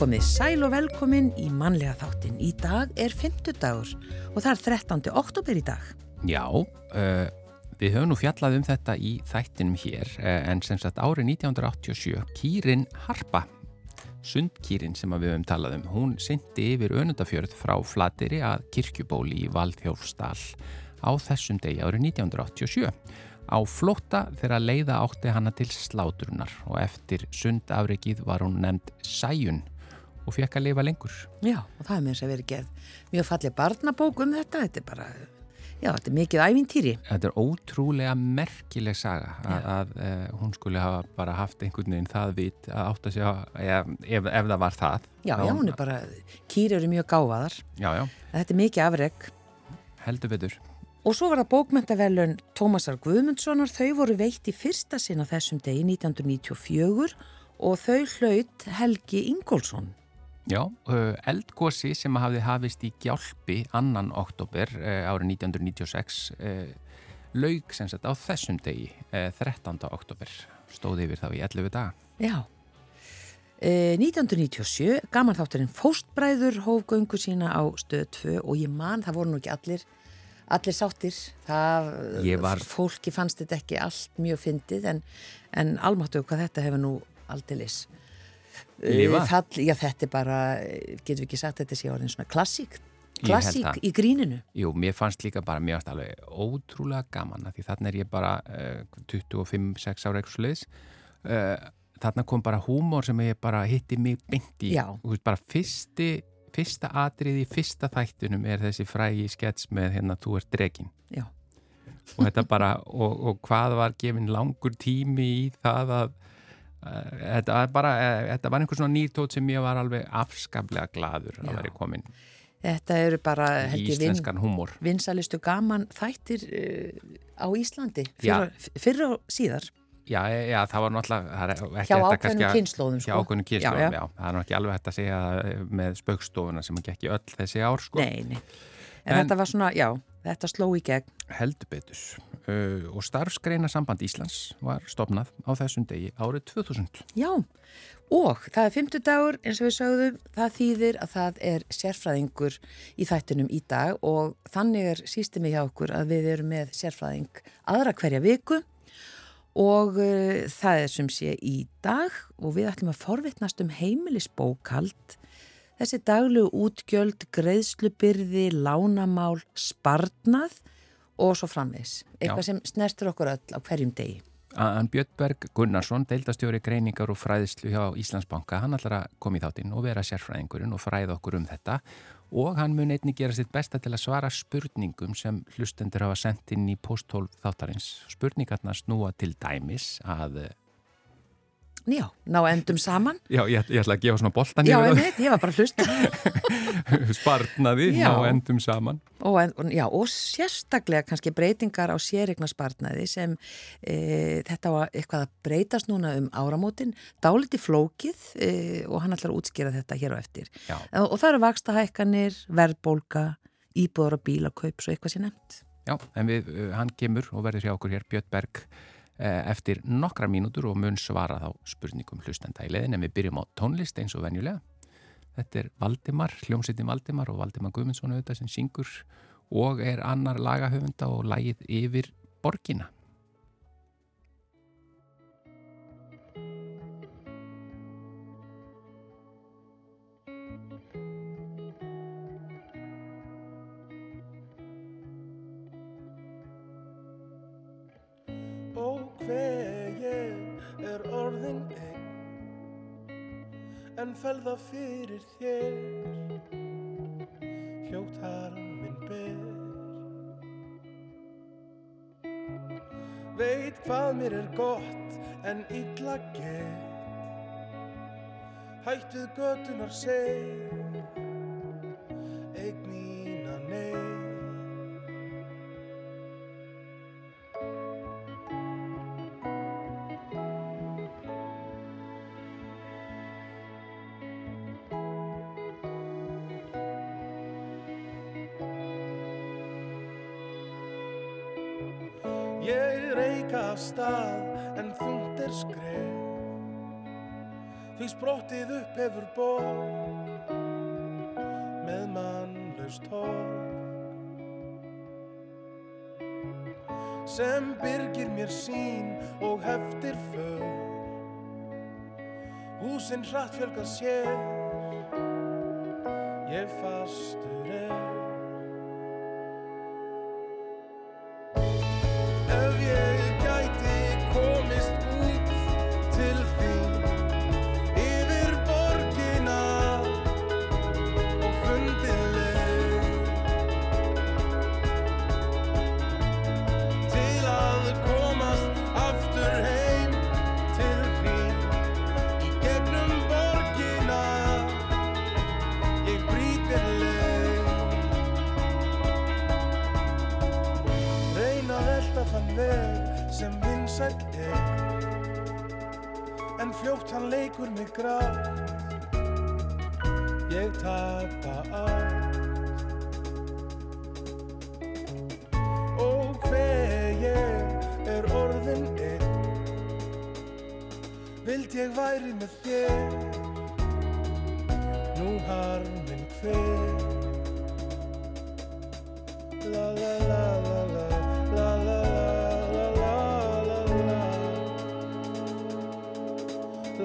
Komið sæl og velkomin í mannlega þáttin. Í dag er 50 dagur og það er 13. oktober í dag. Já, uh, við höfum nú fjallað um þetta í þættinum hér uh, en sem sagt árið 1987 Kýrin Harpa, sundkýrin sem við höfum talað um, hún syndi yfir önundafjörð frá Flateri að kirkjubóli í Valdhjórfstall á þessum degi árið 1987 á flótta þegar leiða átti hana til slátrunar og eftir sundafrikið var hún nefnd Sæjun og fekk að lifa lengur. Já, og það er þess að vera gerð mjög fallið barnabók um þetta, þetta er bara, já, þetta er mikið ævintýri. Þetta er ótrúlega merkileg saga að, að, að uh, hún skulle hafa bara haft einhvern veginn það vit að átt að sjá, ef, ef, ef það var það. Já, já, hún er bara, kýri eru mjög gáfaðar. Já, já. Þetta er mikið afreg. Heldur betur. Og svo var það bókmentavelun Tómasar Guðmundssonar, þau voru veitt í fyrsta sinna þessum degi 1994 og þau hlaut Helgi Ingólfsson. Já, eldgósi sem hafði hafist í gjálpi annan oktober árið 1996 laug sem sagt á þessum degi 13. oktober stóði yfir þá í 11 daga. Já, e, 1997 gaman þátturinn Fóstbræður hóf göngu sína á stöð 2 og ég man, það voru nú ekki allir allir sáttir, það var... fólki fannst þetta ekki allt mjög fyndið en, en almáttu hvað þetta hefur nú aldilis Lifa? Fall, já, þetta er bara, getur við ekki sagt þetta sé orðin svona klassík, klassík í gríninu. Jú, mér fannst líka bara mjög alveg ótrúlega gaman því þarna er ég bara uh, 25-6 ára eitthvað sluðis uh, þarna kom bara húmor sem ég bara hitti mig beint í veist, bara fyrsti, fyrsta atrið í fyrsta þættunum er þessi frægi skets með hérna þú ert dregin Já. og þetta bara og, og hvað var gefin langur tími í það að Þetta var bara, þetta var einhvers svona nýrtót sem ég var alveg afskaplega gladur að vera komin Þetta eru bara íslenskan vin, húmor Vinsalistu gaman þættir uh, á Íslandi fyrir og síðar Já, já, það var náttúrulega Hjá ákveðnum kynnslóðum sko. Hjá ákveðnum kynnslóðum, já, já. Það er náttúrulega alveg hægt að segja með spaukstofuna sem ekki ekki öll þessi ár sko. Nei, nei En, en þetta var svona, já, þetta sló í gegn. Uh, og starfsgreina samband Íslands var stopnað á þessum degi árið 2000. Já, og það er 50 dagur, eins og við sögðum, það þýðir að það er sérfræðingur í þættunum í dag og þannig er sístemi hjá okkur að við erum með sérfræðing aðra hverja viku og uh, það er sem sé í dag og við ætlum að forvittnast um heimilisbókald Þessi daglu útgjöld, greiðslubyrði, lánamál, sparnað og svo framvegs. Eitthvað Já. sem snertur okkur öll á hverjum degi. Ann Björnberg Gunnarsson, deildastjóri greiningar og fræðislu hjá Íslandsbanka, hann ætlar að koma í þáttinn og vera sérfræðingurinn og fræða okkur um þetta og hann mun einni gera sitt besta til að svara spurningum sem hlustendur hafa sendt inn í posthólf þáttarins. Spurningarna snúa til dæmis að Já, ná endum saman. Já, ég, ég ætla að gefa svona boltan Já, ég veit, ég var bara hlust. Spartnaði, já. ná endum saman. Og, en, já, og sérstaklega kannski breytingar á sérigna spartnaði sem e, þetta var eitthvað að breytast núna um áramótin, dáliti flókið e, og hann ætlar að útskýra þetta hér á eftir. Já. Og það eru vakstahækkanir, verðbólka, íbúður og bílakaup, svo eitthvað sé nefnt. Já, en við, hann kemur og verður hjá okkur hér, Björn Berg, eftir nokkra mínútur og mun svara þá spurningum hlustenda í leðin en við byrjum á tónlist eins og venjulega. Þetta er Valdimar, hljómsveitin Valdimar og Valdimar Guðmundsson auðvitað sem syngur og er annar lagahöfunda og lagið yfir borgina. En felða fyrir þér. Hljóttar minn ber. Veit hvað mér er gott en illa gett hætt við götunar seg Ég reyka af stað en þund er skref. Því sprottið upp hefur borg með mannlaust torg. Sem byrgir mér sín og heftir för húsinn hratt fjölga sér. Ég fastur er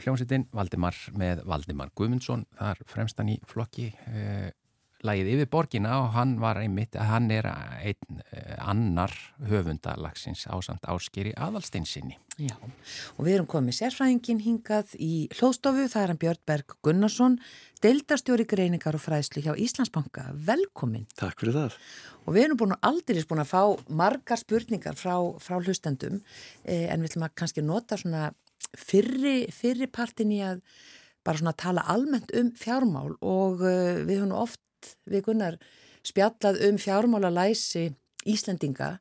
Já, hljómsveitin Valdimar með Valdimar Guðmundsson, þar fremstan í flokki eh, lagið yfir borgina og hann var einmitt, hann er einn eh, annar höfundalagsins ásamt áskeri aðalsteinsinni. Já, og við erum komið sérfræðingin hingað í hlóðstofu, það er hann Björn Berg Gunnarsson, deildarstjóri greiningar og fræðslu hjá Íslandsbanka. Velkomin. Takk fyrir það. Og við erum búin að aldrei búin að fá margar spurningar frá, frá hlustendum, eh, en við ætlum að kannski nota svona fyrri, fyrri partin í að bara svona tala almennt um fjármál og uh, við höfum oft við Gunnar spjallað um fjármálalæsi Íslendinga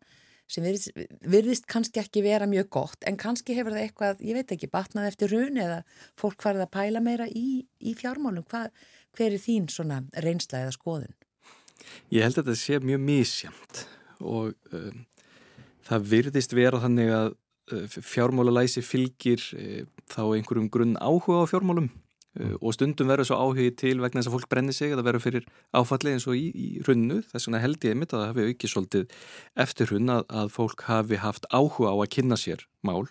sem virðist, virðist kannski ekki vera mjög gott en kannski hefur það eitthvað, ég veit ekki, batnað eftir run eða fólk farið að pæla meira í, í fjármálum. Hva, hver er þín svona reynsla eða skoðun? Ég held að þetta sé mjög mísjamt og um, það virðist vera þannig að fjármálalæsi fylgir uh, þá einhverjum grunn áhuga á fjármálum. Uh, og stundum verður svo áhugi til vegna þess að fólk brenni sig eða verður fyrir áfalli eins og í, í hrunnu. Þess vegna held ég einmitt að það hafi aukið svolítið eftir hrunn að, að fólk hafi haft áhuga á að kynna sér mál.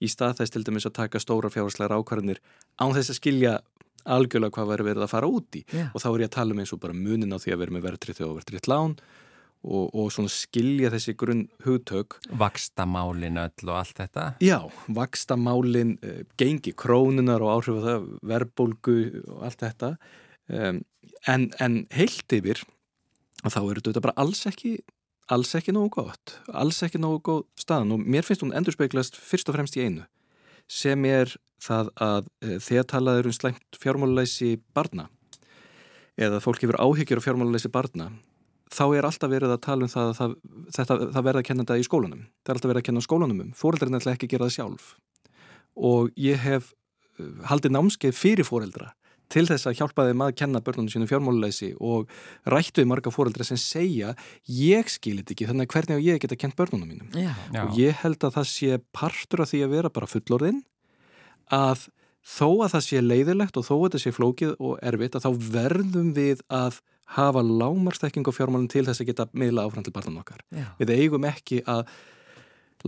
Í stað þess til dæmis að taka stóra fjárháslegar ákvarðinir án þess að skilja algjörlega hvað verður verið að fara út í. Já. og þá er ég að tala um eins og bara munin á því að vera með verðrið og verðrið lán og, og svona skilja þessi grunn hugtök. Vakstamálin öll og allt þetta. Já, vakstamálin, uh, gengi krónunar og áhrif á það, verðbólgu og allt þetta. Um, en, en heilt yfir þá eru þetta bara alls ekki alls ekki nógu gott, alls ekki nógu góð staðan. Og mér finnst hún endur speiklast fyrst og fremst í einu sem er það að uh, þegar talaður um slæmt fjármálulæsi barna eða fólk hefur áhyggjur á fjármálulæsi barna þá er alltaf verið að tala um það að það, þetta, það verða að kenna þetta í skólanum. Það er alltaf verið að kenna skólanum um. Fóreldrar er ekki að gera það sjálf. Og ég hef uh, haldið námskeið fyrir fóreldra til þess að hjálpa þeim að kenna börnunum sínum fjármáluleysi og rættu við marga fóreldra sem segja ég skilit ekki þannig að hvernig ég geta kent börnunum mínum. Já. Og ég held að það sé partur af því að vera bara fullorðinn að þó að það sé leiðilegt og þó að það sé flókið og erfitt að þá verðum við að hafa lámarstekking á fjármálinn til þess að geta miðla áfram til barnan okkar. Já. Við eigum ekki að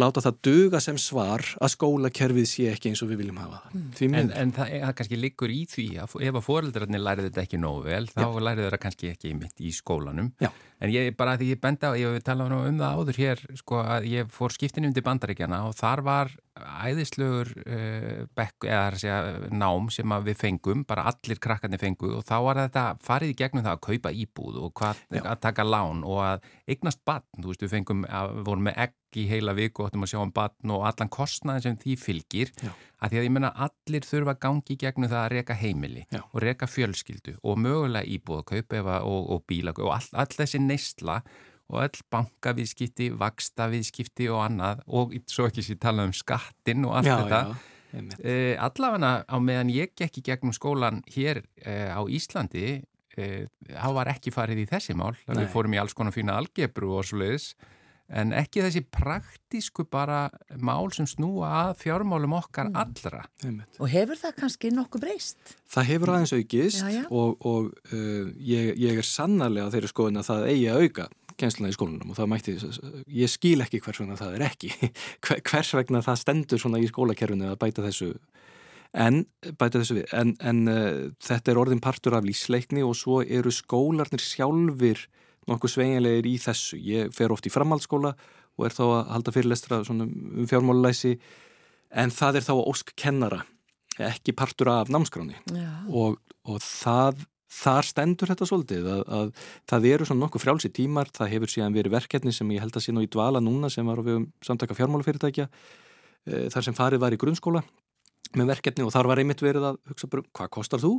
láta það duga sem svar að skólakerfið sé ekki eins og við viljum hafa það. Því En, en það, það kannski liggur í því að ef að foreldrarnir lærið þetta ekki nógu vel, þá lærið þeirra kannski ekki mitt í skólanum. Já. En ég bara því ég benda á, ég hef talað um það áður hér, sko að ég fór skiptinu undir bandaríkjana og þar var æðislegur uh, bekk, eða segja nám sem við fengum, bara allir krakkarnir fengu og þá var þetta farið í gegnum það að kaupa íbúð og hvað, að taka lán og að eignast batn, þú veist, við fengum, að, við vorum með egg í heila viku og áttum að sjá um batn og allan kostnaðin sem því fylgir Já. að því að ég menna allir þurfa gangi í gegnum það að reka heimili Já. og reka fjölskyldu og mögulega íbúð að kaupa og, og bíla og all, all þessi neysla og öll bankaviðskipti, vakstaviðskipti og annað og svo ekki sér tala um skattin og allt já, þetta. já. Uh, allavega á meðan ég gekk í gegnum skólan hér uh, á Íslandi uh, þá var ekki farið í þessi mál. Við fórum í alls konar fína algebru og svo leiðis en ekki þessi praktísku bara mál sem snúa að fjármálum okkar Mm. allra einmitt. Og hefur það kannski nokkuð breyst? Það hefur aðeins aukist Já, já. og, og uh, ég, ég er sannarlega þeirri skoðin að það eigi að auka kennsluna í skólanum og það mætti, ég skil ekki hvers vegna það er ekki, Hver- hvers vegna það stendur svona í skólakerfinu að bæta þessu en, bæta þessu við, en, en uh, þetta er orðin partur af lífsleikni og svo eru skólarnir sjálfur nokkuð sveigjanlegir í þessu. Ég fer oft í framhaldsskóla og er þá að halda fyrirlestra um fjármálulæsi en það er þá að ósk kennara ekki partur af námskráni og, og það, þar stendur þetta svolítið að, að það eru svona nokkuð frjálsi tímar, það hefur síðan verið verkefni sem ég held að sé nú í dvala núna sem var á við samtaka fjármálafyrirtækja e, þar sem farið var í grunnskóla með verkefni og þar var einmitt verið að hugsa bara, hvað kostar þú?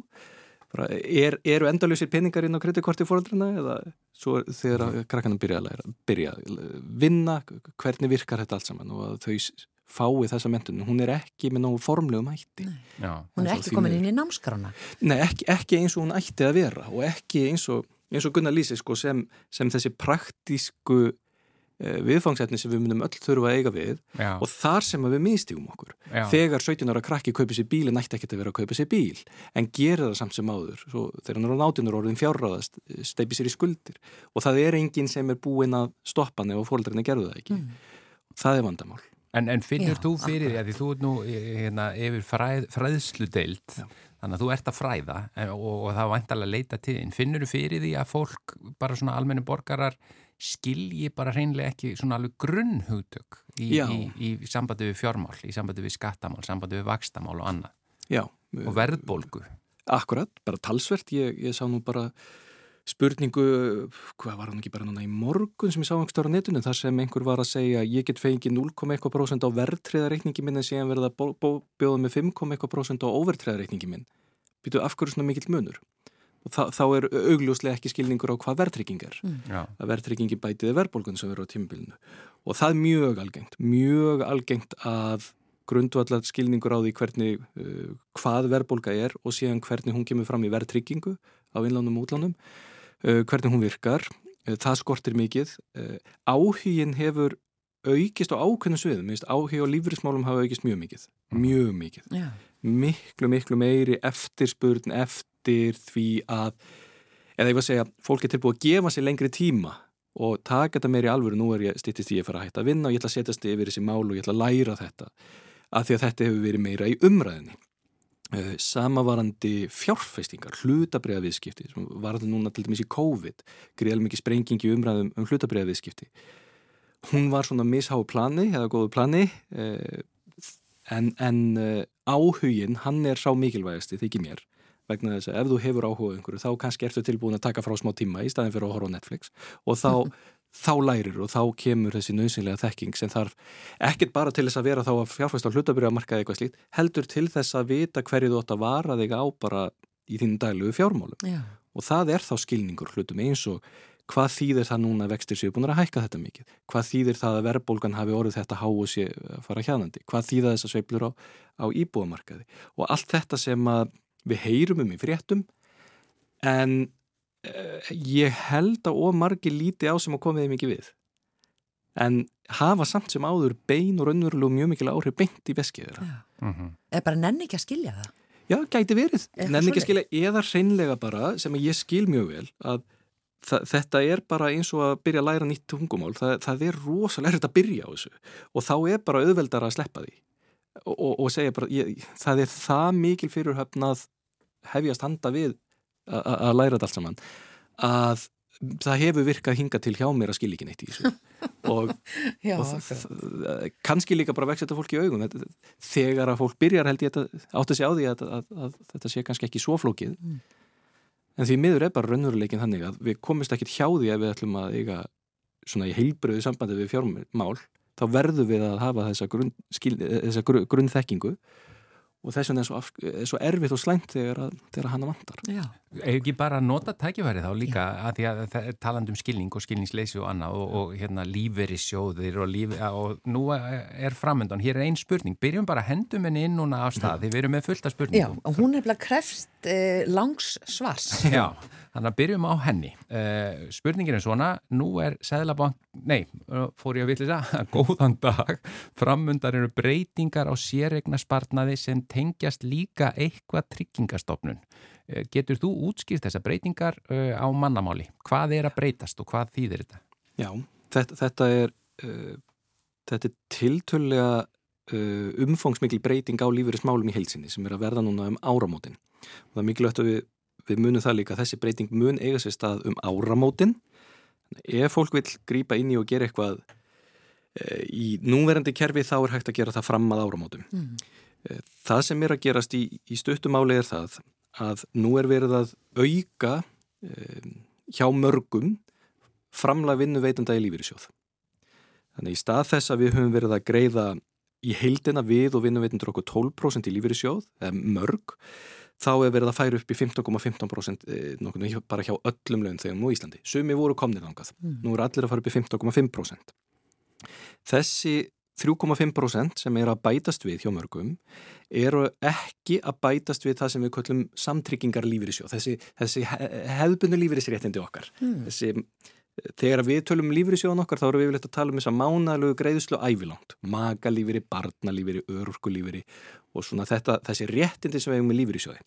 Bara, er, eru endaljósir peningar inn á kreditkorti fóröldrina eða svo þegar krakkanum byrja að læra, byrja að vinna, hvernig virkar þetta allt saman og að þau fái þessa mentun, hún er ekki með nógu formlegum hætti. Nei. Já, Hún er ekki komin inn í námskrána. Nei, ekki, ekki eins og hún ætti að vera og ekki eins og, eins og Gunnar lýsi sko, sem, sem þessi praktísku viðfangsefni sem við munum öll þurfa að eiga við já, og þar sem við miðstígum okkur. já. Þegar 17 ára krakki kaupir sér bíl en ætti ekki að vera að kaupa sér bíl en gerir það samt sem áður. Svo, þegar hann er á nátunur orðin fjárráðast, steipi sér í skuldir og það er enginn sem er búinn að stoppa hann ef fóreldrinni gerðu það ekki. Það er vandamál. En, en finnur Já, þú fyrir því að því þú ert nú hérna, yfir fræð, fræðsludeild þannig að þú ert að fræða en- og, og það vantalega að leita til finnur þú fyrir því að fólk, bara svona almenni borgarar skilji bara hreinlega ekki svona alveg grunnhugtök í, í, í, í sambandi við fjármál, í sambandi við skattamál sambandi við vakstamál og annað Já. og verðbólgu Akkurat, bara talsvert. Ég, ég sá nú bara spurningu, hvað var hann ekki bara núna í morgun sem ég sá einhverstara á netinu þar sem einhver var að segja ég get fengið 0,1% á verðtriðareikningi minn en síðan verða bjóða með 5,1% á overtriðareikningi minn. Býtu af hverju svona mikill munur? Og þa þá er augljóslega ekki skilningur á hvað verðtrygging er. Já, Að verðtryggingi bætiði verðbólgun sem verður á tímabilinu. Og það er mjög algengt, mjög algengt að grundvallar skilningur á því hvernig, uh, hvað verðbólga er og síðan hvernig hún kemur fram í verðtryggingu á innlánum og útlánum, uh, hvernig hún virkar, uh, það skortir mikið. Uh, áhugin hefur aukist á ákveðnum sviðum, minnst áhugi á lífrismálum hafa aukist mjög mikið, mjög mikið Já. miklu, miklu meiri eftirspurn eftir því að eða ég var að segja, fólk er tilbúið að gefa sér lengri tíma og taka þetta meiri alvöru, nú er ég stýttist því að fara að hætta að vinna og ég ætla að setjast yfir þessi mál og ég ætla að læra þetta af því að þetta hefur verið meira í umræðinni uh, samavarandi fjárfestingar, hlutabriða viðskipti sem varði núna til dæmis í COVID greiðal mikið sprengingi umræðum um hlutabriða viðskipti hún var svona misháu plani eða góðu plani uh, en, en uh, áhugin, hann er sá mikilvægasti þykir mér vegna þess að ef þú hefur áhuga einhverju þá kannski ertu tilbúin að taka frá smá tíma í staðin fyrir að horfa á Netflix og þá, þá lærir og þá kemur þessi nöðsynlega þekking sem þarf ekkert bara til þess að vera þá að fjárfæst á hlutabrið að marka eitthvað slíkt, heldur til þess að vita hverju þú átt að vara þig á bara í þínu dælu fjármálum Já. og það er þá skilningur hlutum eins og hvað þýðir það núna að vextir séu búin að hækka þetta mikið? Hvað þýðir það að verðbólgan hafi orðið þetta há og sé að fara hjánandi? Hvað þýða þess að sveiplur á, á íbúamarkaði? Og allt þetta sem við heyrum um í fréttum en uh, ég held að ómargi líti á sem að komiði mikið við. En hafa samt sem áður bein og raunverulega mjög mikil áhrif beint í veskið þeirra. Mm -hmm. Eða bara nenni ekki að skilja það? Já, gæti verið. Nenni ekki að skilja eða hreinlega bara sem ég skil mjög vel að þetta er bara eins og að byrja að læra nýtt tungumál, það, það er rosalega erfitt að byrja á þessu og þá er bara auðveldar að sleppa því og, og, og segja bara, ég, það er það mikil fyrirhöfn að hefjast handa við að læra þetta allt saman að það hefur virkað hinga til hjá mér að skilja ekki neitt í þessu. Og, Já, og kannski líka bara vext þetta fólk í augum. Þegar að fólk byrjar held ég að átta sig á því að, að, að, að þetta sé kannski ekki svo flókið. Mm. En því miður er bara raunveruleikin þannig að við komist ekki hjá því að við ætlum að eiga svona í heilbröðu sambandi við fjármál, þá verðum við að hafa þessa, grunn, skil, þessa grunnþekkingu og þess vegna er svo, er svo erfitt og slæmt þegar, að, þegar hann vantar. Já. Eða ekki bara nota tækifæri þá líka Já. að því að það er taland um skilning og skilningsleysi og annað og, og hérna líferi sjóðir og, líf, og nú er framöndan, hér er einn spurning, byrjum bara hendum henni inn núna af stað, því við erum með fullta spurningum. Já, og hún er bara krefst eh, langs svars. Já, þannig að byrjum á henni. Eh, spurningin er svona, nú er Sæðlabank, nei, fór ég að vilja það, góðan dag, framöndan eru breytingar á sérregna spartnaði sem tengjast líka eitthvað tryggingastofnun. Eh, getur þú útskýrt þessa breytingar uh, á mannamáli? Hvað er að breytast og hvað þýðir þetta? Já, þetta, þetta er, uh, þetta er tiltölulega uh, umfangsmikil breyting á lífeyrismálum í heilsinni sem er að verða núna um áramótin. Og það er mikilvægt að við, við munum það líka, þessi breyting mun eiga sér stað um áramótin. Ef fólk vil grýpa inn í og gera eitthvað í núverandi kerfi þá er hægt að gera það fram að áramótum. Mm. Það sem er að gerast í, í stuttumáli er það að nú er verið að auka um, hjá mörgum framlega vinnu veitanda í lífyrirsjóð. Þannig í stað þess að við höfum verið að greiða í heildina við og vinnu veitandur okkur 12% í lífyrirsjóð, eða mörg, þá er verið að færa upp í 15,15% eh, bara hjá öllum lögum þegar nú í Íslandi. Sumi voru komnið ángað. Mm. Nú er allir að fara upp í 15,5%. Þessi 3,5% sem er að bætast við hjá mörgum eru ekki að bætast við það sem við köllum samtryggingar lífyrísjóð, þessi, þessi hefðbundu lífyrísréttindi okkar. Mm. Þessi, þegar við tölum lífyrísjóðan okkar þá eru við yfirleitt að tala um þess að mánalögu greiðslu ævilangt, magalífyri, barnalífyri, örurkulífyri og svona þetta, þessi réttindi sem við eigum með lífyrísjóði.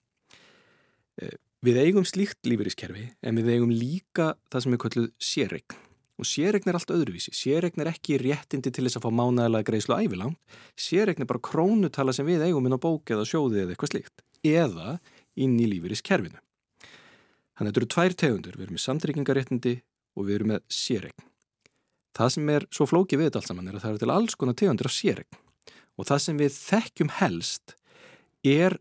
Eh, við eigum slíkt lífyrískerfi en við eigum líka það sem við köllum sérregn Og sérregn er allt öðruvísi. Sérregn er ekki réttindi til þess að fá mánæðilega greiðslu ævilangt. Sérregn er bara krónutala sem við eigum inn á bóki eða sjóði eða eitthvað slíkt. Eða inn í lífeyris kerfinu. Þannig að þetta eru tvær tegundur. Við erum með samtryggingaréttindi og við erum með sérregn. Það sem er svo flókið við þetta allt saman er að það eru til alls konar tegundur af sérregn. Og það sem við þekkjum helst er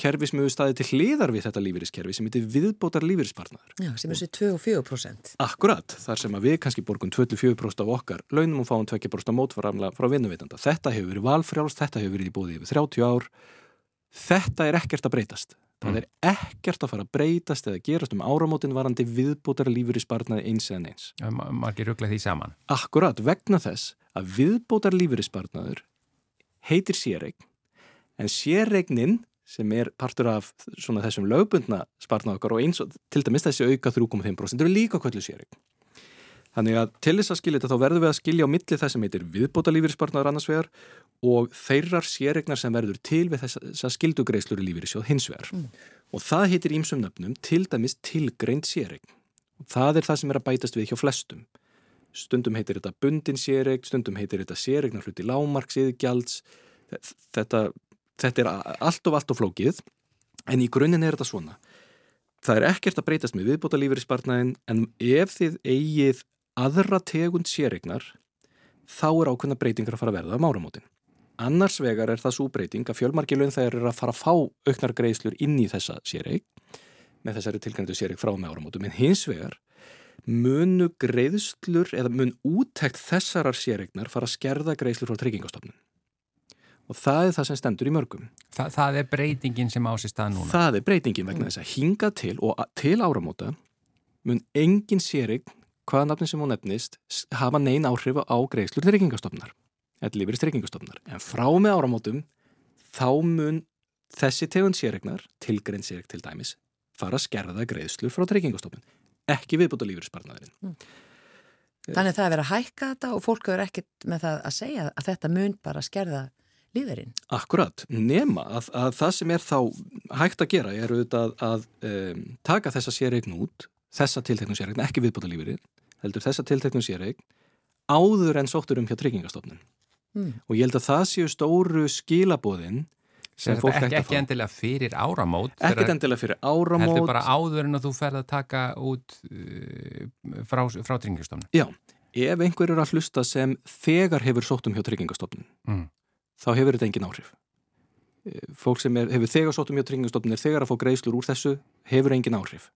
kerfi sem hefur staðið til hliðar við þetta lífeyriskerfi sem heitir viðbótar lífeyrispartnaður. Já, sem er þessi 24%. Akkurat, þar sem að við kannski borgum 24% af okkar launum og fáum 2% mótvaramla frá vinnuveitanda. Þetta hefur verið valfrjálst, þetta hefur verið í bóði yfir 30 ár. Þetta er ekkert að breytast. Það er ekkert að fara að breytast eða gerast um áramótin varandi viðbótar lífeyrispartnaði eins en eins. Margir ruggla því saman. Akkurat, vegna þess að viðbótar lífeyrispartnaður heitir sérregn en sérregnin sem er partur af þessum lögbundna spartna okkar og eins og til dæmis þessi auka 3,5% eru líka kvöldu sérregn. Þannig að til þess að skilja þetta þá verður við að skilja á milli það sem heitir viðbóta lífyrirspartnaður annars vegar og þeirrar sérregnar sem verður til við þess að skildugreislur í lífyrirsjóð hins vegar. Mm. Og það heitir ímsum nöfnum til dæmis tilgreind sérregn. Og það er það sem er að bætast við hjá flestum. Stundum heitir þetta bundin sérregn, stundum heitir þetta sérregnar hluti lámarksiðgjalds. Þetta þetta er allt of allt of flókið en í grunninn er þetta svona það er ekkert að breytast með viðbóta lífur í spartnæðin en ef þið eigið aðra tegund sérregnar þá er ákveðna breytingar að fara að verða á máramótin annars vegar er það svo breyting að fjölmarkilun þeir eru að fara að fá auknar greiðslur inn í þessa sérreg með þessari tilgæntu sérreg frá með áramótum en hins vegar munu greiðslur eða mun úttekt þessarar sérregnar fara að skerða greiðslur frá tryggingastofnun og það er það sem stendur í mörgum. Þa, það er breytingin sem ásist það núna? Það er breytingin vegna þess að hinga til og til áramóta mun engin sérig hvaða nafni sem hún nefnist, hafa nein áhrif á greiðslur tryggingastofnar, eða lífeyris tryggingastofnar. En frá með áramótum þá mun þessi tegund séregnar, tilgrein séreg til dæmis, fara að skerða greiðslur frá tryggingastofnun, ekki viðbúta lífeyrisparnaðurinn. Þannig það er verið að hækka þetta og fólk hefur ekkert með það að segja að þetta mun bara skerða lífeyrin. Akkurat, nema að, að það sem er þá hægt að gera er auðvitað að um, taka þessa séregn út, þessa tilteknum séregn, ekki viðbúta lífeyrir, heldur þessa tilteknum séregn áður en sóttur um hjá tryggingastofnun. Mm. Og ég held að það séu stóru skilabóðin sem fólk ekki, ekki endilega fyrir áramót þegar- endilega fyrir heldur áramót. bara áður en að þú ferð að taka út uh, frá, frá tryggingastofnun Já, ef einhver er að hlusta sem þegar hefur sótt um hjá tryggingastofnun, mm. þá hefur þetta engin áhrif. Eh, Fólk sem er, hefur þegar sótt um hjá tryggingastofnun er þegar að fá greiðslur úr þessu, hefur engin áhrif.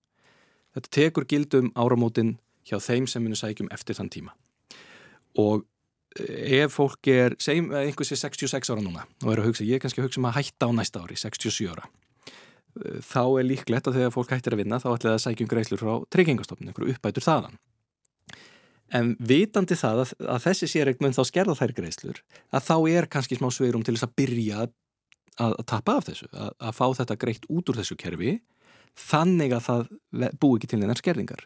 Þetta tekur gildum áramótin hjá þeim sem munu sækjum eftir þann tíma. Og eh, ef fólk er, segjum að einhver sé 66 ára núna og er að hugsa, ég er kannski að hugsa um að hætta á næsta ári, 67 ára, eh, þá er líklegt að þegar fólk hættir að vinna þá ætlaði að sækjum greiðslur frá tryggingastofnun, einhverju uppbætur þaðan. En vitandi það að, að þessi séregn mun þá skerða þær greiðslur, að þá er kannski smá sveirum til þess að byrja að, að tappa af þessu, að, að fá þetta greitt út úr þessu kerfi, þannig að það búi ekki til neinar skerðingar.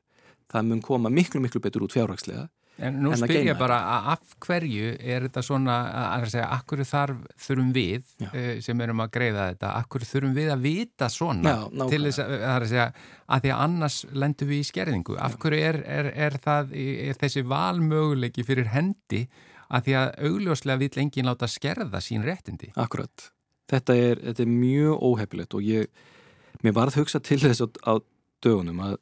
Það mun koma miklu, miklu betur út fjárhagslega. En nú En að spyr geyma ég bara að af hverju er þetta svona að, að segja, hverju þarf þurfum við Já. uh, sem erum að greiða þetta, hverju þurfum við að vita svona Já, til þess að, það er að segja, að því að annars lendum við í skerðingu. Af hverju er, er, er, það, er þessi valmöguleiki fyrir hendi að því að augljóslega vill enginn láta skerða sín réttindi? Akkurat. Þetta er, þetta er mjög óhefilegt og ég, mér varð hugsa til þess á, á dögunum að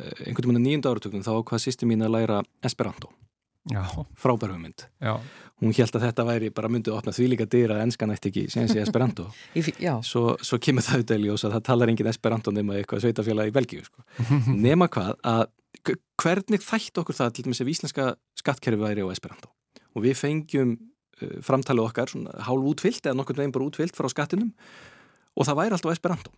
eh, einhvern veginn nýjunda áratöknum þá hvað sýsti mín að læra Esperanto, Já, frábær hugmynd. já. Hún held að þetta væri bara myndið að opna því líka dyra að enskan ætti ekki, sem sé Esperanto. Í, já, svo, svo kemur það auðvitað í ljós að það talar engin Esperanto nema eitthvað sveitafélag í Belgíu sko. nema hvað að hvernig þætti okkur það til dæmis ef íslenska skattkerfi væri á Esperanto og við fengjum uh, framtalið okkar svona hálf útfyllt eða nokkur veginn bara útfyllt frá skattinum og það væri alltaf á Esperanto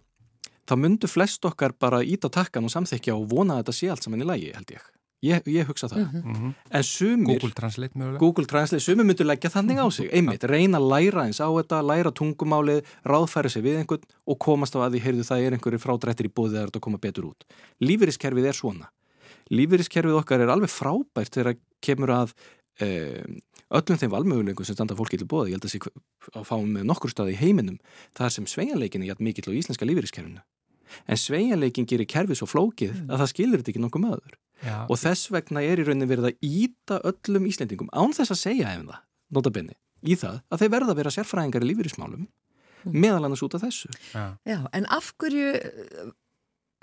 þá myndu flest okkar bara ít á takkan og samþykja og vona að þetta sé allt saman í lægi held ég, ég, ég hugsa það. Mm en sumir Google Translate mögulega? Google Translate, sumir myndu leggja þannig á sig. Einmitt, reyna að læra eins á þetta læra tungumálið, ráðfæra sig við einhvern og komast á að því, heyrðu það er einhverju frádrættir í bóðið þegar þetta koma betur út. Lífeyriskerfið er svona. Lífeyriskerfið okkar er alveg frábært þegar kemur að um, öllum þeim valmöguleikum sem standa fólki til bóði, ég held að sé að fáum með nokkur staði í heiminum, það sem sveigjanleikin er jætt mikill á íslenska lífeyriskerfinu en sveigjanleikin gerir kerfið svo flókið að það skilur þetta ekki nokkuð maður Já, og þess vegna er í rauninni verið að íta öllum Íslendingum án þess að segja ef það, notabenni, í það að þeir verða að vera sérfræðingar í lífyrísmálum meðal annars út af þessu. já. já, en af hverju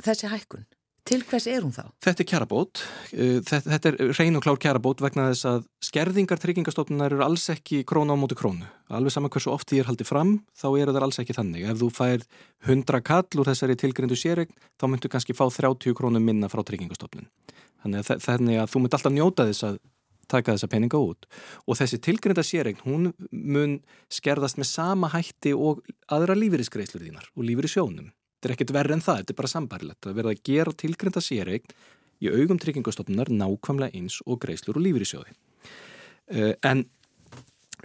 þessi hækkun? Til hvers er hún þá? Þetta er kjarabót, uh, þetta, er reyn og klár kjarabót vegna þess að skerðingar tryggingastofnunar eru alls ekki krónu á móti krónu. Alveg sama hversu oft því er haldið fram, þá eru það alls ekki þannig. Ef þú fær 100 kall úr þessari tilgrindu séregn, þá myndu kannski fá 30 krónum minna frá tryggingastofnun. Þannig að, þannig að þú mynd alltaf njóta þess að taka þessa peninga út. Og þessi tilgrinda séregn, hún mun skerðast með sama hætti og aðra lífeyrisgreislur þínar og lífeyrissjónum. Þetta er ekkert verri en það, þetta er bara sambarilegt. Það verða að gera tilgrinda séregn í augum tryggingastofnunar nákvæmlega eins og greislur og lífeyrissjóði. Uh, en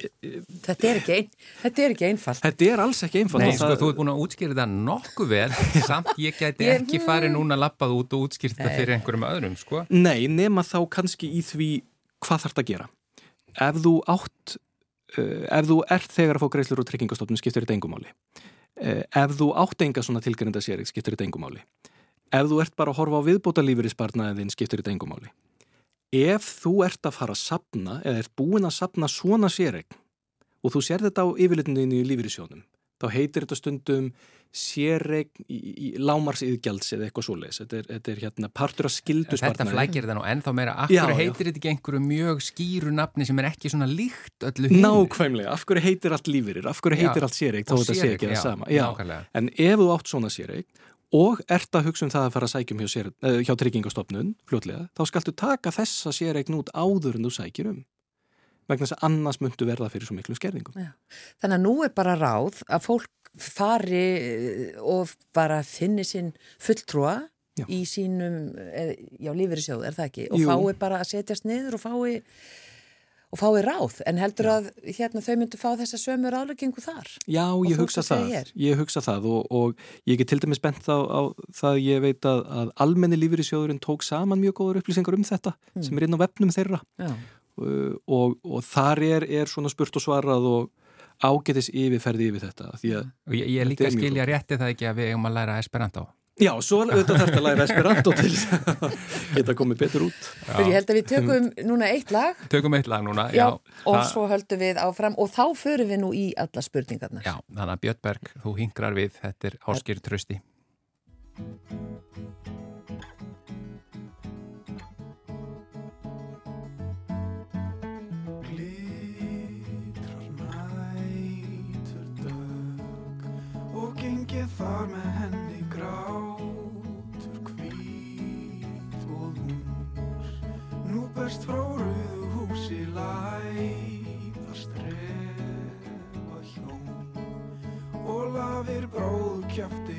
Þetta er ekki, ein, þetta er ekki einfalt. þetta er alls ekki einfalt. Nei, og sko, það- þú ert búin að útskýra þetta nokkuð vel, samt ég gæti ekki farið núna lappað út og útskýrt þetta fyrir einhverjum öðrum, sko. Nei, nema þá kannski í því hvað þarf þetta að gera. Ef þú átt, uh, ef þú ert þegar að fá greiðslur úr tryggingastofnun skiptir þetta engumáli. Uh, ef þú átt enga svona tilgrinda sérig skiptir þetta engumáli. Ef þú ert bara að horfa á viðbóta lífeyrisbarnaðin skiptir þetta engumáli. Ef þú ert að fara að sapna eða ert búin að sapna svona sérig og þú sér þetta á yfirlitinu í lífeyrissjónum, þá heitir þetta stundum sérregn í, í lámarsiðgjalds eða eitthvað svoleiðis. Þetta er, þetta er hérna partur af skildu Þetta flækir þetta nú ennþá meira. Já, Akkur já. heitir þetta ekki einhverju mjög skýru nafni sem er ekki svona líkt öllu hinn? Nákvæmlega, af hverju heitir allt lífyrir, af hverju Já. heitir allt séreik þá þetta sé ekki það já, sama. Já. nákvæmlega. En ef þú átt svona séreik og ert að hugsa um það að fara að sækjum hjá, sér, uh, hjá tryggingastofnun fljótlega, þá skaltu taka þessa séreik nút áður en þú sækir um. Vegna þess að annars myndu verða fyrir svo miklu skerðingum. Já. Þannig að nú er bara ráð að fólk fari eh, og bara finni sinn fulltrúa Já. í sínum, eh, já, lífeyrissjóð, er það ekki? Og Jú. fái bara að setjast niður og fái, og fái ráð. En heldur að hérna, þau myndu fá þessa sömu ráðleggingu þar? Já, ég hugsa það. Ég hugsa það og, og ég get til dæmis bent á, á það að ég veit að, að almenni lífeyrissjóðurinn tók saman mjög góður upplýsingar um þetta sem er inn á vefnum þeirra Já. uh, og, og þar er, er svona spurt og svarað og ágetis yfirferði yfir þetta því að, Og ég, ég er Þetta líka er að mjög skilja rétti það ekki að við eigum að læra Esperanto. já, svo auðvitað þarf að læra Esperanto til þess að geta komið betur út Fyrir ég held að við tökum núna eitt lag Tökum eitt lag núna. já, og það- svo höldum við áfram og þá förum við nú í alla spurningarnar. Já, þannig að Björnberg, þú hingrar við, þetta er Áskir Trausti. Glitrar berst frá rauðu húsi læðar strefa hjón og lafir bróð kjafti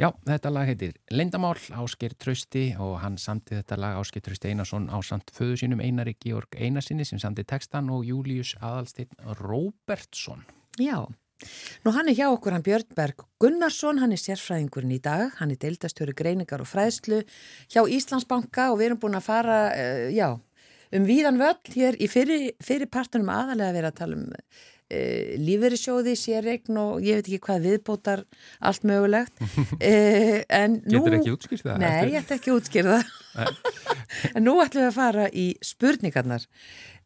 Já, þetta lag heitir Lindamál, Ásker Trausti og hann samti þetta lag Ásker Trausti Einarsson á samt föðu sínum Einari Georg Einarsinni sem samti textan og Július Aðalsteinn Róbertsson. Já, nú hann er hjá okkur hann Björnberg Gunnarsson, hann er sérfræðingurinn í dag, hann er deildastjóri greiningar og fræðslu hjá Íslandsbanka og við erum búin að fara, uh, já, um víðan völl hér í fyrir, fyrir partunum aðalega verið að tala um uh, lífeyrissjóði, sérregn og ég veit ekki hvað viðbótar allt mögulegt. Nú... Getur ekki útskýrt það? Nei, ég ætti ekki að útskýra það. en nú ætlum við að fara í spurningarnar.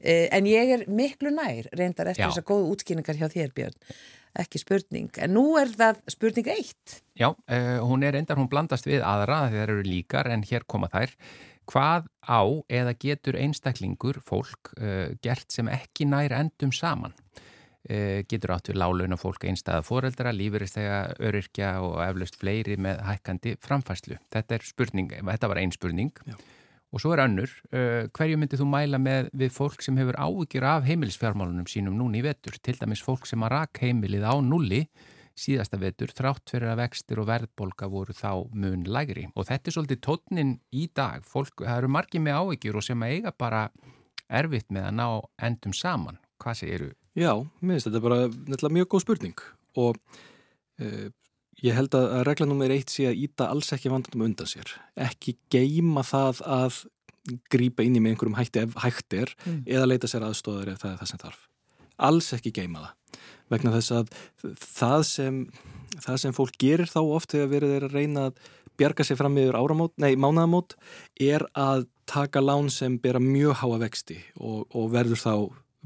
Eh, En ég er miklu nær, reyndar eftir Já. þessar góðu útskýringar hjá þér, Björn, ekki spurning. En nú er það spurning eitt. Já, uh, hún er endar, hún blandast við aðra þegar eru líkar en hér koma þær. Hvað á eða getur einstaklingur, fólk, uh, gert sem ekki nær endum saman? Uh, getur átt við lálauna fólk einstæða foreldra, lífuristega, öryrkja og eflaust fleiri með hækkandi framfæslu. Þetta spurning, þetta var einn spurning. Já. Og svo er önnur, uh, hverju myndið þú mæla með við fólk sem hefur ávíkjur af heimilisfjármálunum sínum núni í vetur, til dæmis fólk sem að rak heimilið á nulli síðasta vetur, þrátt fyrir að vextir og verðbolga voru þá mun lægri. Og þetta er svolítið tótnin í dag, fólk, það eru margið með ávíkjur og sem að eiga bara erfitt með að ná endum saman. Hvað segir þú? Já, mér finnst þetta bara nefnilega mjög góð spurning og uh, Ég held að regla nummer eitt sé að íta alls ekki vandandum undan sér. Ekki geima það að grýpa inn í með einhverjum hætti ef hægt er mm. eða leita sér aðstóðar ef það er það sem þarf. Alls ekki geima það. Vegna þess að það sem, það sem fólk gerir þá oft þegar verið er að reyna að bjarga sér fram yfir áramót, nei, mánaðamót er að taka lán sem bera mjög háa vexti og, og verður þá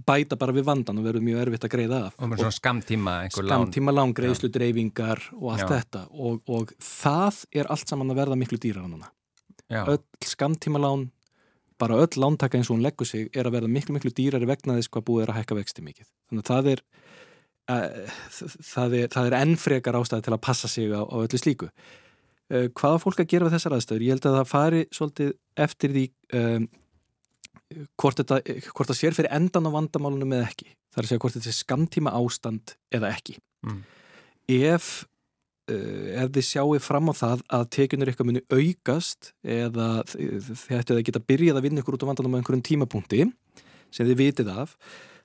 bæta bara við vandan og verður mjög erfitt að greiða af. Og svona skamtíma. Skamtíma lán, greiðslu dreifingar og allt Já. þetta og, og það er allt saman að verða miklu dýrar núna. Já. Öll skamtíma lán, bara öll lántaka eins og hún leggur sig er að verða miklu miklu dýrar í vegna þess hvað búið er að hækka vexti mikið. Þannig að það er, uh, það er, það er ennfrekar ástæði til að passa sig á, á öllu slíku. Uh, hvaða fólk að gera við þessar aðstöður? Ég held að það fari svolítið eftir því um, hvort þetta, hvort það sér fyrir endan á vandamálunum eða ekki. Það er að segja hvort þetta er skamtíma ástand eða ekki. Mm. Ef, uh, ef þið sjáu fram á það að tekjunir eitthvað muni aukast eða ættu að geta byrjað að vinna ykkur út á vandamálunum á einhverjum tímapunkti sem þið vitið af,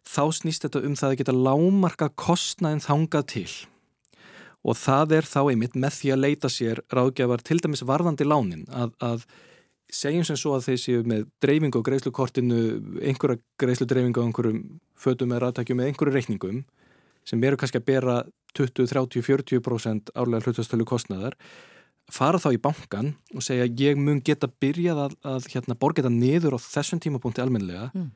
þá snýst þetta um það að geta lámarka kostnaðin þangað til. Og það er þá einmitt með því að leita sér ráðgjafar til dæmis varðandi lánin að, að segjum sem svo að þeir séu með dreifingu á greiðslukortinu, einhverja greiðsludreifingu á einhverjum fötum eða aðtækjum með einhverju reikningum sem eru kannski að bera 20, 30, 40% árlega hlutastölu kostnaðar fara þá í bankan og segja ég mun geta byrjað að, að hérna, borga þetta niður á þessum tímapunkti almenlega mm.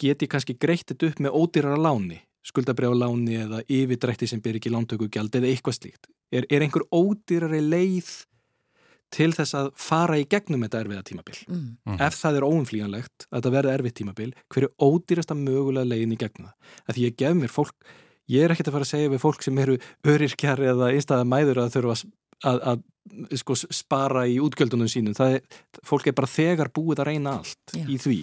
geti kannski greittið upp með ódýrara láni skuldabrjáð láni eða yfirdrætti sem ber ekki lántökugjald eða eitthvað slíkt er, er einhver ódýrari leið til þess að fara í gegnum þetta erfiða tímabil. Mm. Mhm. Ef það er óumflíjanlegt að þetta verði erfið tímabil, hver er ódýrasta mögulega legin í gegnum það? Að því ég gef mér fólk, ég er ekkert að fara að segja við fólk sem eru örirkjar eða einstæða mæður að þurfa að, að, að sko, spara í útgjöldunum sínum. Það er, fólk er bara þegar búið að reyna allt Já. í því.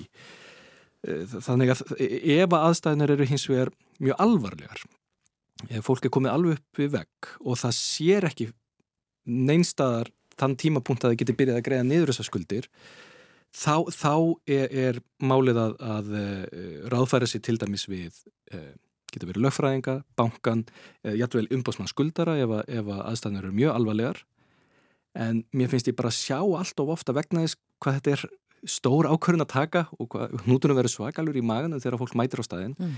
Eh, þannig að ef að aðstæðinir eru hins vegar mjög alvarlegar, ef fólk er komið alveg upp við vegg og það sér ekki neinstadar þann tímapunkt að það geti byrjað að greiða niður þessar skuldir þá, þá er, er málið að, að uh, ráðfæra sér til dæmis við uh, getur verið lögfræðinga, bankan eða jættvel umbásmann skuldara ef, ef að aðstæðanur eru mjög alvarlegar en mér finnst ég bara að sjá allt of ofta vegna þess hvað þetta er stór ákvörðun að taka og nútunum verið svakalur í maganu þegar fólk mætir á staðin mm.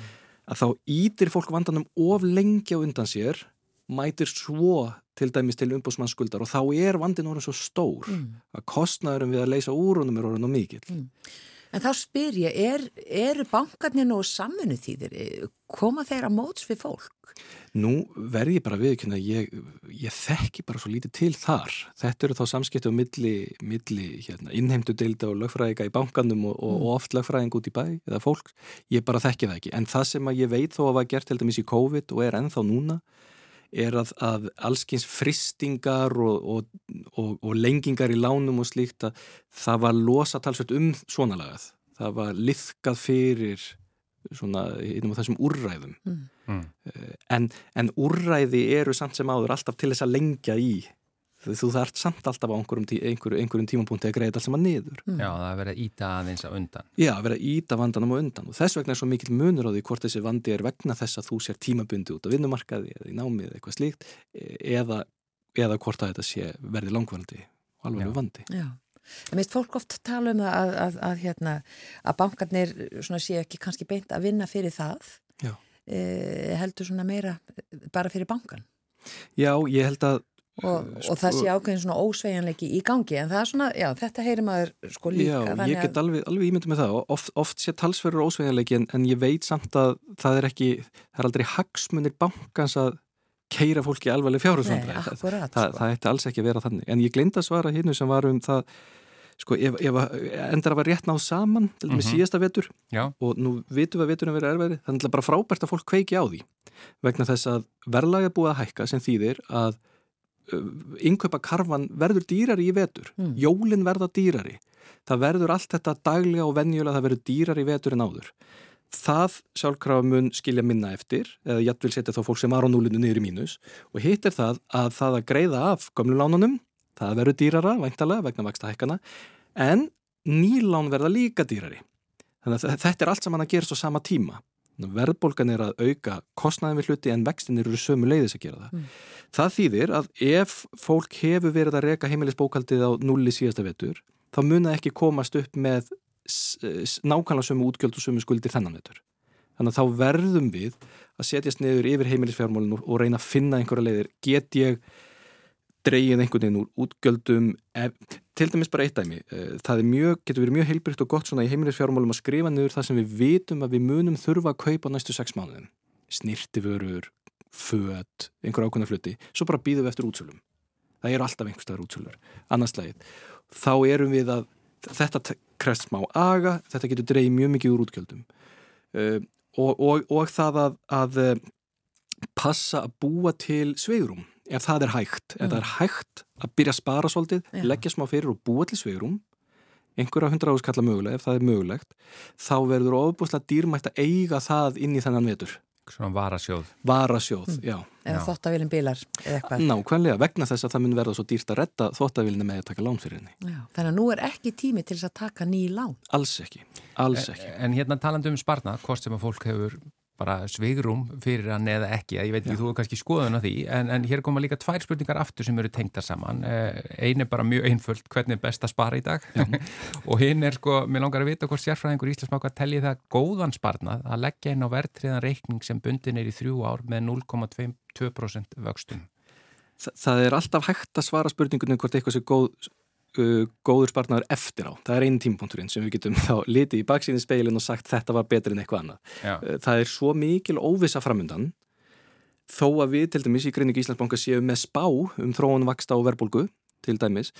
að þá ítir fólk vandanum of lengi á undan sér mætir svo til dæmis til umbúsmannsskuldar og þá er vandin orðin svo stór mm. að kostnæðurum við að leysa úrunum er orðin og mikill. Mm. En þá spyr ég, er, eru bankarnir nú saminu þýðir? Koma þeir að móts við fólk? Nú verð ég bara viðkynna, ég, ég þekki bara svo lítið til þar. Þetta eru þá samskipti á milli, milli hérna, innheimtu deilda og lögfræðinga í bankanum og, mm. og oft lögfræðing út í bæ eða fólk. Ég bara þekki það ekki. En það sem ég veit þó að var gert til dæmis í COVID og er ennþá núna er að, að allskyns fristingar og, og, og, og lengingar í lánum og slíkt að það var losa talsveit um svona lagað. Það var liðkað fyrir svona, þessum úrræðum. Mm. mm. En, en úrræði eru samt sem áður alltaf til þess að lengja í þú þarft samt alltaf á einhverjum, tí, einhverjum, einhverjum tímapunkti að greiða alls saman niður. Mm. Já, það er verið að íta aðeins á undan. Já, verið að íta vandanum á undan og þess vegna er svo mikil munur á því hvort þessi vandi er vegna þess að þú sér tímabundi út á vinnumarkaði eða í námið eða eitthvað slíkt eða, eða hvort að þetta sé verði langvarandi og alveg vandi. Já. Það meist fólk oft tala um að, að, að, hérna, að bankarnir sé ekki kannski beint að vinna fyrir það e, heldur svona meira bara fyrir bankan. Já, ég held að Og, sko, og það sé ákveðin svona ósveigjanleiki í gangi en það er svona, já, þetta heyrir maður sko líka. Já, ég get alveg, alveg ímyndið með það oft, oft sé talsverður ósveigjanleiki en, en ég veit samt að það er ekki það er aldrei hagsmunir bankans að keira fólki alvarleg Nei, fjárhundsvandræði það, akkurat það, sko. það ætti alls ekki að vera þannig en ég gleymd að svara hinnu sem var um það sko ef, ef að- endar að vera rétt náð saman til með Mhm. síðasta vetur Já, og nú vitum við að veturinn verið erfæri þannig að bara frábært að fólk á að innkaupa karfan verður dýrari í vetur. Mm. jólin verða dýrari. Það verður allt þetta daglega og venjulega það verður dýrari í vetur en áður. Það sjálfkrafa mun skilja minna eftir eða jættvel setja þá fólk sem var á núlinu niður í mínus. Og hitt er það að það að greiða af gömlu lánunum það verður dýrara væntalega vegna vaksta hækkana en nýlán verða líka dýrari. Þannig að þetta er allt saman að gera svo sama tíma verðbólgan er að auka kostnaðin við hluti en vextin eru sömu leiðis að gera það. Mm. Það þýðir að ef fólk hefur verið að reka heimilisbókaldið á nulli síðasta vetur þá mun það ekki komast upp með nákvæmlega sömu útgjöld og sömu skuldir þennan vetur. Þannig að þá verðum við að setjast niður yfir heimilisfjármálinu og, reyna að finna einhverja leiðir. Get ég dreigið einhvern veginn úr útgjöldum ef, til dæmis bara eitt dæmi eh, það er mjög, getur verið mjög heilbrygt og gott svona í heimilisfjármálum að skrifa niður það sem við vitum að við munum þurfa að kaupa næstu sex mánuðum. Snirtiförur, föt einhver ákveðna flutti, svo bara býðum við eftir útsölum. Það eru alltaf einhverstaðar útsölur. Annarslægið, þá erum við að þetta krefst smá aga þetta getur dreigið mjög mikið úr útgjöldum. Uh, og, og, og það að, að eh, passa að búa til sveigrum ef það er hægt, ef Mm. það er hægt að byrja að spara svolítið, Já. leggja smá fyrir og búa til sveigrum einhverja hundra áskalla mögulega, ef það er mögulegt þá verður ofbúslega dýrmætt að eiga það inn í þennan vetur svona varasjóð. varasjóð, já, Ef Já. þóttavélinn bilar eða eitthvað. nákvæmlega vegna þess að það mun verða svo dýrt að redda þóttavílinni með að taka lán fyrir henni Já, þannig að nú er ekki tími til þess að taka ný lán. alls ekki, alls ekki En hérna talandi um sparnað, hvort sem að fólk hefur bara svigrum fyrir hann eða ekki, ég veit ekki, þú hefur kannski skoðun á því, en, en hér koma líka tvær spurningar aftur sem eru tengda saman. Einn er bara mjög einföld, hvernig er best að spara í dag? og hinn er sko, mér langar að vita hvort sérfræðingur Íslandsmáka telli það góðan sparnað að leggja inn á verðtriðan reikning sem bundin er í þrjú ár með 0,2% vöxtum. Þa, það er alltaf hægt að svara spurningunum hvort eitthvað sé góð, uh, góður sparnaður eftir á. Það er einn tímpunkturinn sem við getum þá litið í baksíðin speilin og sagt þetta var betur en eitthvað annað. Uh, Það er svo mikil óvissa framundan þó að við til dæmis í greiningu Íslandsbanka séum með spá um þróun vaksta og verðbólgu til dæmis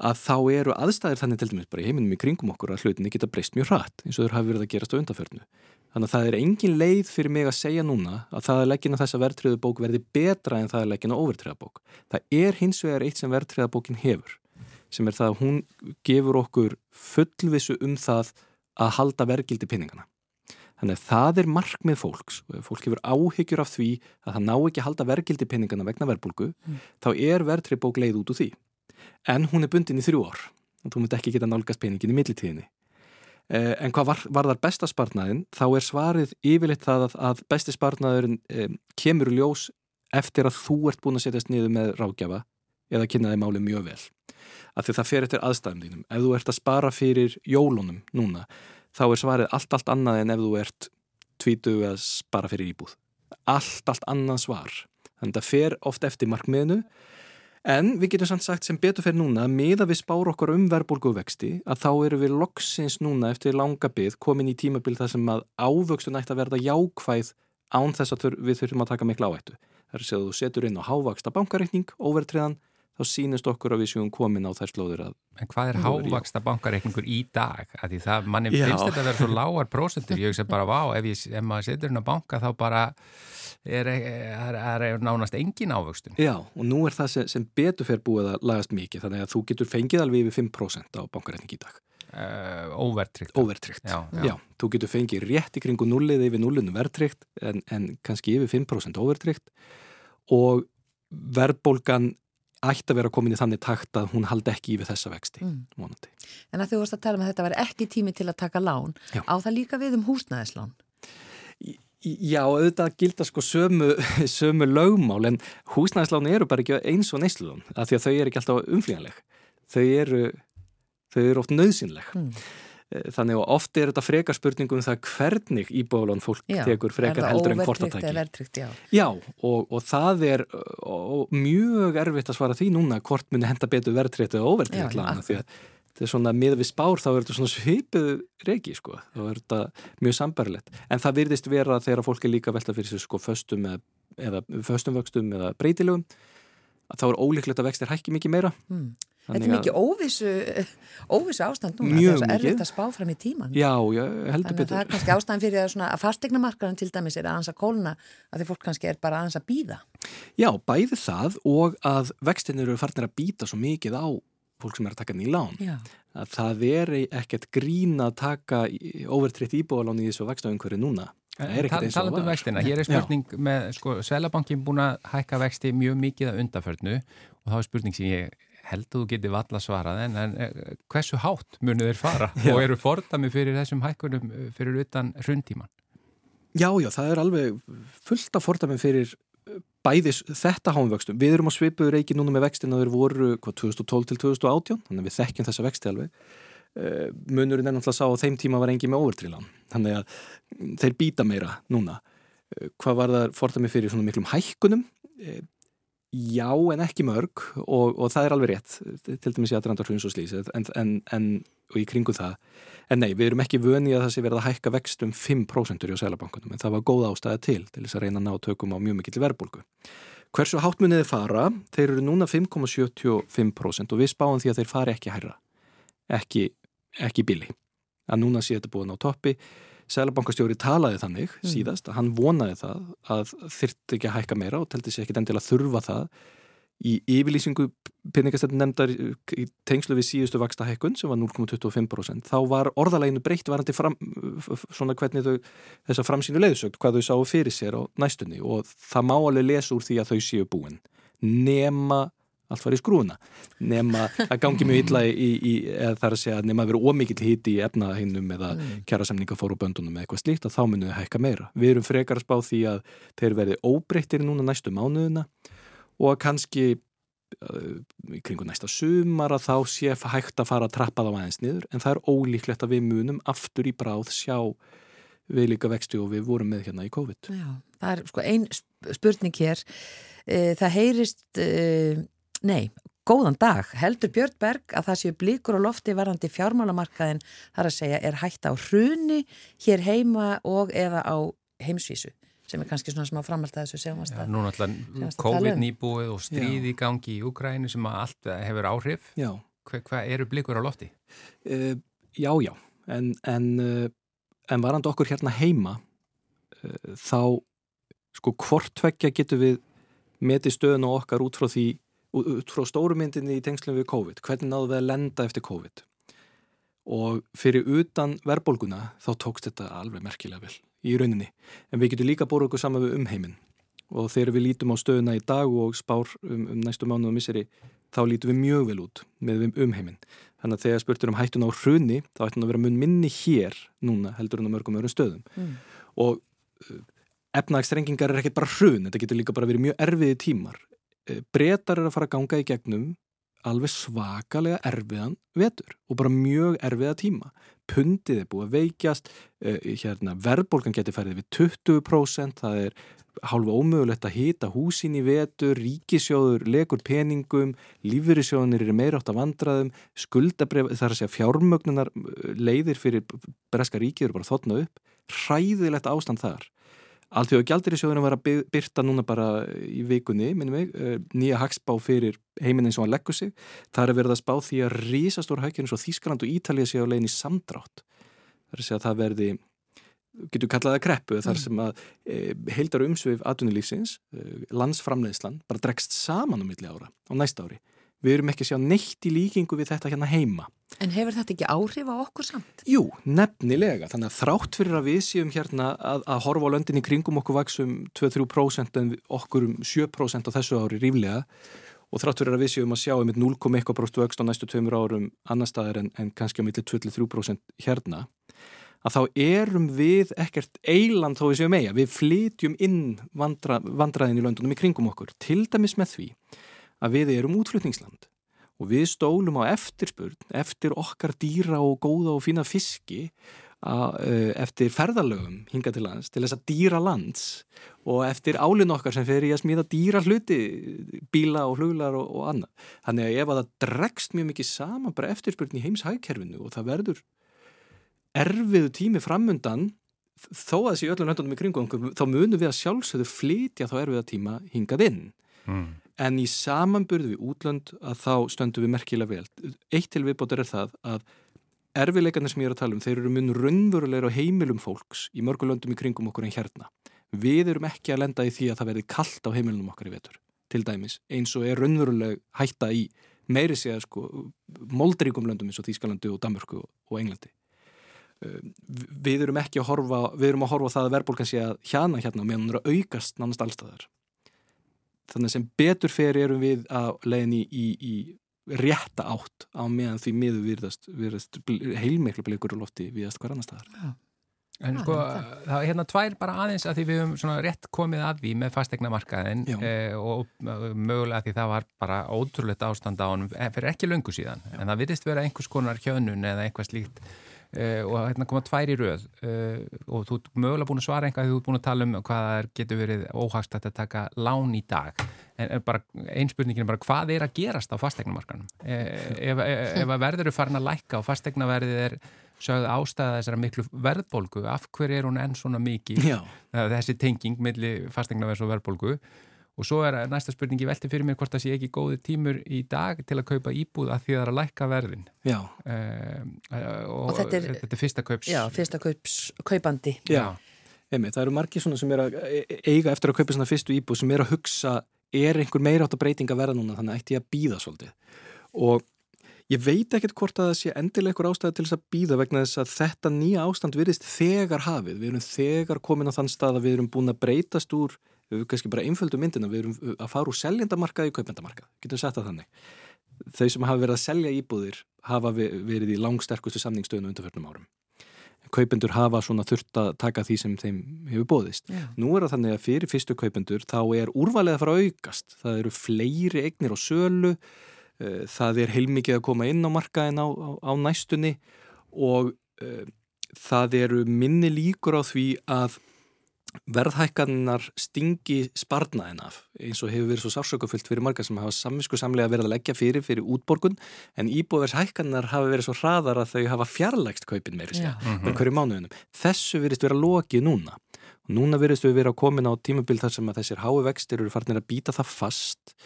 að þá eru aðstæðir þannig til dæmis bara í heiminum í kringum okkur að hlutinni geta breyst mjög hratt eins og þurr hafi verið að gerast á undanförnu. Þannig að það er engin leið fyrir mig að segja núna að það að leggina þessa verðtriðu bók verði betra en það að leggina overtriða bók. Það er hins vegar eitt sem verðtriða bókin hefur sem er það að hún gefur okkur fullvissu um það að halda vergildi pinningana. Þannig að það er markmið fólks fólk hefur áhyggjur af því að það ná ekki að halda vergildi pinningana vegna verðbólgu þá er verðtrið bók leið út úr því. En hún er bundin í þrjú ár og þú myndi ekki geta nálgast peningin í millitíðinni. Eh, En hvað var, var þar besta sparnaðin? Þá er svarið yfirleitt það að, að besti sparnaðurinn eh, kemur ljós eftir að þú ert búin að setjast niður með rákjafa eða kynna þig málið mjög vel. Af því það fer eftir aðstæðum þínum. Ef þú ert að spara fyrir jólunum núna, þá er svarið allt, allt annað en ef þú ert tvítugu að spara fyrir íbúð. Allt, allt annað svar. Þannig að það fer oft eftir markmiðinu En við getum samt sagt sem betur fyrir núna miða við spár okkar um verðbólguvexti að þá eru við loksins núna eftir langa byggð komin í tímabil þar sem að ávöxtun ætti að verða jákvæð án þess að við þurfum að taka mikla áhættu. Það er að þú setur inn á hávaksta bankareikning, overtriðan, þá sínist okkur að við séum komin á þær slóður að En hvað er hávaksta bankareikningur í dag? Því það, manni Já. finnst þetta að vera svo lágar prósentur, ég hugsa bara, vá, ef, ég, ef maður setur á banka þá bara er, er, er, er nánast engin ávöxtun. Já, og nú er það sem, sem betur fyrir búið að lagast mikið, þannig að þú getur fengið alveg yfir 5% á bankareikning í dag. Uh, óvertryggt. Overtryggt. Já, Já. þú getur fengið rétt í kringu nullið yfir nullinu verðtryggt en, en kannski yfir 5% overtryggt og verðbólgan ætti að vera komin í þannig takt að hún haldi ekki yfir þessa vexti, Mm. En að þú varst að tala um að þetta var ekki tími til að taka lán, Já. á það líka við um húsnæðislán. Já, auðvitað gilda sko sömu, sömu lögmál en húsnæðisláni eru bara ekki eins og neyslulán af því að þau eru ekki alltaf umflýjanleg. Þau eru, þau eru oft nöðsynleg. Mm. Þannig að oft er þetta frekar spurningum um það hvernig íbúðalán fólk Já, tekur frekar heldur en kortatæki. já. Já, og, og það er og, mjög erfitt að svara því núna hvort muni henda betur verðtrétt eða já, lána því að þetta er svona miða við spár þá er þetta svona svipuð regi sko, þá er þetta mjög sambarlegt en það virðist vera þegar fólk er líka velta fyrir sig sko föstum eða, eða föstum vöxtum eða breytilegum þá er ólíklegt að vextir hækki mikið meira Mm. Þetta er mikið óvissu, óvissu ástand núna. Mjög Það er mikið. erfitt að spá fram í tíman. Já, já, heldur Þannig að það betur er kannski ástæðan fyrir að, svona, að fastegnamarkaðan til dæmis er að kólna að því fólk kannski er bara að býða. Já, bæði það og að vextin eru farnir að býta svo mikið á fólk sem er að taka ný lán Já. að það er ekkert grín að taka overtritt íbúðalán í þessu vextaumhverju núna er Talandi um vextina, hér er spurning með, sko, Sælabankin búin að hækka vexti mjög mikið að undarförnu og þá er spurning sem ég held að þú geti valla svarað en, en eh, hversu hátt munu þeir fara Já. og eru fordami fyrir þessum hækkunum eh, fyrir utan hrundtíman? Já, já, það er alveg fullt af fordæmi fyrir uh, bæðis þetta háumvöxtum. Við erum á svipuður reiki núna með vextin að þeir voru hvað, 2012 til 2018, þannig að við þekkjum þessa vexti alveg. Munurinn er náttúrulega sá að þeim tíma var engi með overtrílan. Þannig að mm, þeir býta meira núna. Hvað var það fordæmi fyrir svona miklum hækkunum? Já, en ekki mörg og, og það er alveg rétt, til dæmis í aðrandar hruns og slís, en, en, en og í kringu það. En nei, við erum ekki vöni að það sé verið að hækka vext um 5% í Sælabankunum, en það var góð ástæða til til þess að reyna að ná tökum á mjög mikill verðbólgu. Hversu háttmunniði fara? Þeir eru núna 5,75% og við spáum því að þeir fari ekki hærra, ekki, ekki bíli. Að núna sé þetta búin á toppi. Sælabankastjóri talaði þannig síðast að hann vonaði það að þyrtti ekki að hækka meira og teldi sér ekki endilega þurfa það í yfirlýsingu peningastættin nefndar í tengslu við síðustu vaksta hækkun sem var 0,25% þá var orðaleginu breytt varandi fram, svona hvernig þau þessa framsýnu leiðsögt, hvað þau sáu fyrir sér á næstunni. Og það má alveg lesa úr því að þau séu búin. Nema allt var í skrúna nema að gangi mjög illa í, í eða þar að segja nema að vera ómikill hiti í efnahinnum eða mm. kjærasemninga fóru böndunum eða eitthvað slíkt að þá munum þau hækka meira. Við erum frekar að spá því að þeir verði óbreyttir núna næstu mánuðina og kannski uh, í kringu næsta sumar að þá sé hægt að fara að trappa þá aðeins niður en það er ólíklegt að við munum aftur í bráð sjá við líka vexti og við vorum með hérna í COVID. Já, það er sko ein spurning hér. Það heyrist, nei, góðan dag. Heldur Björn Berg að það séu blíkur og lofti varandi fjármálamarkaðin þar að segja er hægt á hruni hér heima og eða á heimsvísu sem er kannski svona smá framhald að þessu segjumast að Nú náttúrulega COVID nýbúið og stríði í gangi í Ukræni sem að allt hefur áhrif. Já. Hvað hva eru blikur á lofti? Uh, já, já. En, en, uh, en varandi okkur hérna heima uh, þá sko hvortveggja getur við metið stöðun og okkar út frá því út frá stórumyndinni í tengslum við COVID hvernig náðu við að lenda eftir COVID og fyrir utan verðbólguna þá tókst þetta alveg merkilega vel í rauninni, en við getum líka bóru okkur saman við umheiminn og þegar við lítum á stöðuna í dag og spár um, um næstu mánu og misseri, þá lítum við mjög vel út með umheiminn. Þannig að þegar spurtur um hættun á hruni, þá ættum að vera mun minni hér núna heldur en á mörgum öðrum stöðum. Mm. Og uh, efnagstrengingar er ekkert bara hrun, þetta getur líka bara verið mjög erfiði tímar. Uh, Bretar er að fara að ganga í gegnum alveg svakalega erfiðan vetur og bara mjög erfiða tíma. Pundið er búið að veikjast uh, hérna, verðbólgan getur færið við 20% það er hálfa ómögulegt að hita húsin í vetur ríkisjóður, legur peningum lífyrirsjóðunir eru meira átt að vandraðum skuldabref, þar að segja fjármögnunar leiðir fyrir breska ríki eru bara þotna upp, hræðilegt ástand þar Allþjóða gjaldirisjóðunum var að byrta núna bara í vikunni, minnum mig, nýja hagspá fyrir heiminn eins og hann leggur sig. Það er verið að spá því að rísastóra hækjum eins og Þískland og Ítalið sé á legin í samdrátt. Það er að segja að það verði, getur kallaða kreppu, þar sem að e, heildar umsvið atvinnulífsins, e, landsframleiðslan, bara dregst saman á milli ára á næsta ári. Við erum ekki að sjá neitt í líkingu við þetta hérna heima. En hefur þetta ekki áhrif á okkur samt? Jú, nefnilega. Þannig að þrátt fyrir að við séum hérna að, að horfa á löndin í kringum okkur vaksum 2-3% en okkur um 7% á þessu ári ríflega og þrátt fyrir að við séum að sjá um 0,1% vöxt á næstu tveimur árum annar staðar en, en kannski á milli 2-3% hérna að þá erum við ekkert eiland þó við séum eiga. Við flytjum inn vandra, vandraðin í löndunum í kringum okkur til dæmis með því að við erum útflutningsland og við stólum á eftirspurn eftir okkar dýra og góða og fína fiski að, eftir ferðalögum hinga til lands til þess að dýra lands og eftir álinn okkar sem fer í að smíða dýra hluti bíla og fluglar og, og annað. Þannig að ef að það dregst mjög mikið saman bara eftirspurn í heimshægkerfinu og það verður erfiðu tími framundan þó að þessi öllum löndunum í kringum þá munum við að sjálfsögðu flytja þá erfiða tíma hingað inn Mm. En í samanburðu við útlönd að þá stöndum við merkilega vel. Eitt til viðbótur er það að erfileikarnir sem ég er að tala um, þeir eru mun raunverulegur á heimilum fólks í mörgum löndum í kringum okkur en hérna. Við erum ekki að lenda í því að það verði kallt á heimilum okkar í vetur, til dæmis, eins og er raunveruleg hætta í meiri að sko moldríkum löndum eins og Þýskalandi og Danmörku og Englandi. Uh, Við erum ekki að horfa, við erum að horfa það að verðbólgan sé að hjana hérna meðan hún er að aukast nánast allstaðar. Þannig sem betur fyrir erum við að leiðin í, í, í rétta átt á meðan því miður virðast, virðast heilmiklu blikur á lofti viðast hver annar staðar. En Já, sko, það er hérna tvær bara aðeins að því við höfum svona rétt komið að því með fastegna markaðin Já. eh, og mögulega því það var bara ótrúlegt ástand á honum eh, fyrir ekki löngu síðan. En það virðist vera einhvers konar hjönnun eða eitthvað slíkt eh, og hérna koma tvær í röð eh, og þú ert mögulega búin að svara einhvað því þú ert búin að tala um hvað er- getur verið óhagst að taka lán í dag. En bara, ein spurningin er bara hvað er að gerast á fastegnamarkanum? Eh, ef, ef, ef verður eru farin að lækka og fastegnaverðið er sögð ástæða þessara miklu verðbólgu, af hverju er hún enn svona mikið, þessi tenging milli fastegnaverðs og verðbólgu og svo er næsta spurningi velti fyrir mér hvort það sé ekki góði tímur í dag til að kaupa íbúð að því það er að lækka verðin já, um, og, Og þetta er- þetta er fyrsta kaups Já, fyrsta kaups, kaupandi. já. Einmitt, það eru margir svona sem er að e- eiga eftir að kaupa svona fyrstu íbúð sem er að hugsa er einhver meira átt að breyting að verða núna þannig ætti ég að býða svolítið og ég veit ekkert hvort að það sé endilega einhver ástæði til þess að býða vegna þess að þetta nýja ástand virðist þegar hafið við erum þegar komin á þann stað að við erum búin að breytast úr við kannski bara einföldu myndina, við erum að fara úr seljendamarkað í kaupendamarkað, getum sett það þannig þau sem hafa verið að selja íbúðir hafa ve- verið í langsterkustu samningsstöðinu undanförnum árum kaupendur hafa svona þurft að taka því sem þeim hefur bóðist. Já. Nú er það þannig að fyrir fyrstu kaupendur þá er úrvalið að fara að aukast. Það eru fleiri eignir á sölu, eh, það er heilmikið að koma inn á markaðin á, á, á næstunni og uh, það eru minni líkur á því að verðhækkannar stingi sparnaðin af eins og hefur verið svo sársökufullt fyrir margar sem hafa samvisku samlega verið að leggja fyrir fyrir útborgun en íbúvershækkannar hafa verið svo hraðar að þau hafa fjarlægst kaupin meiri sér Já. með hverju mánuðunum. Þessu virðist vera lokið núna. Núna virðist við vera komin á tímabil þar sem að þessir hái vextir eru farnir að býta það fast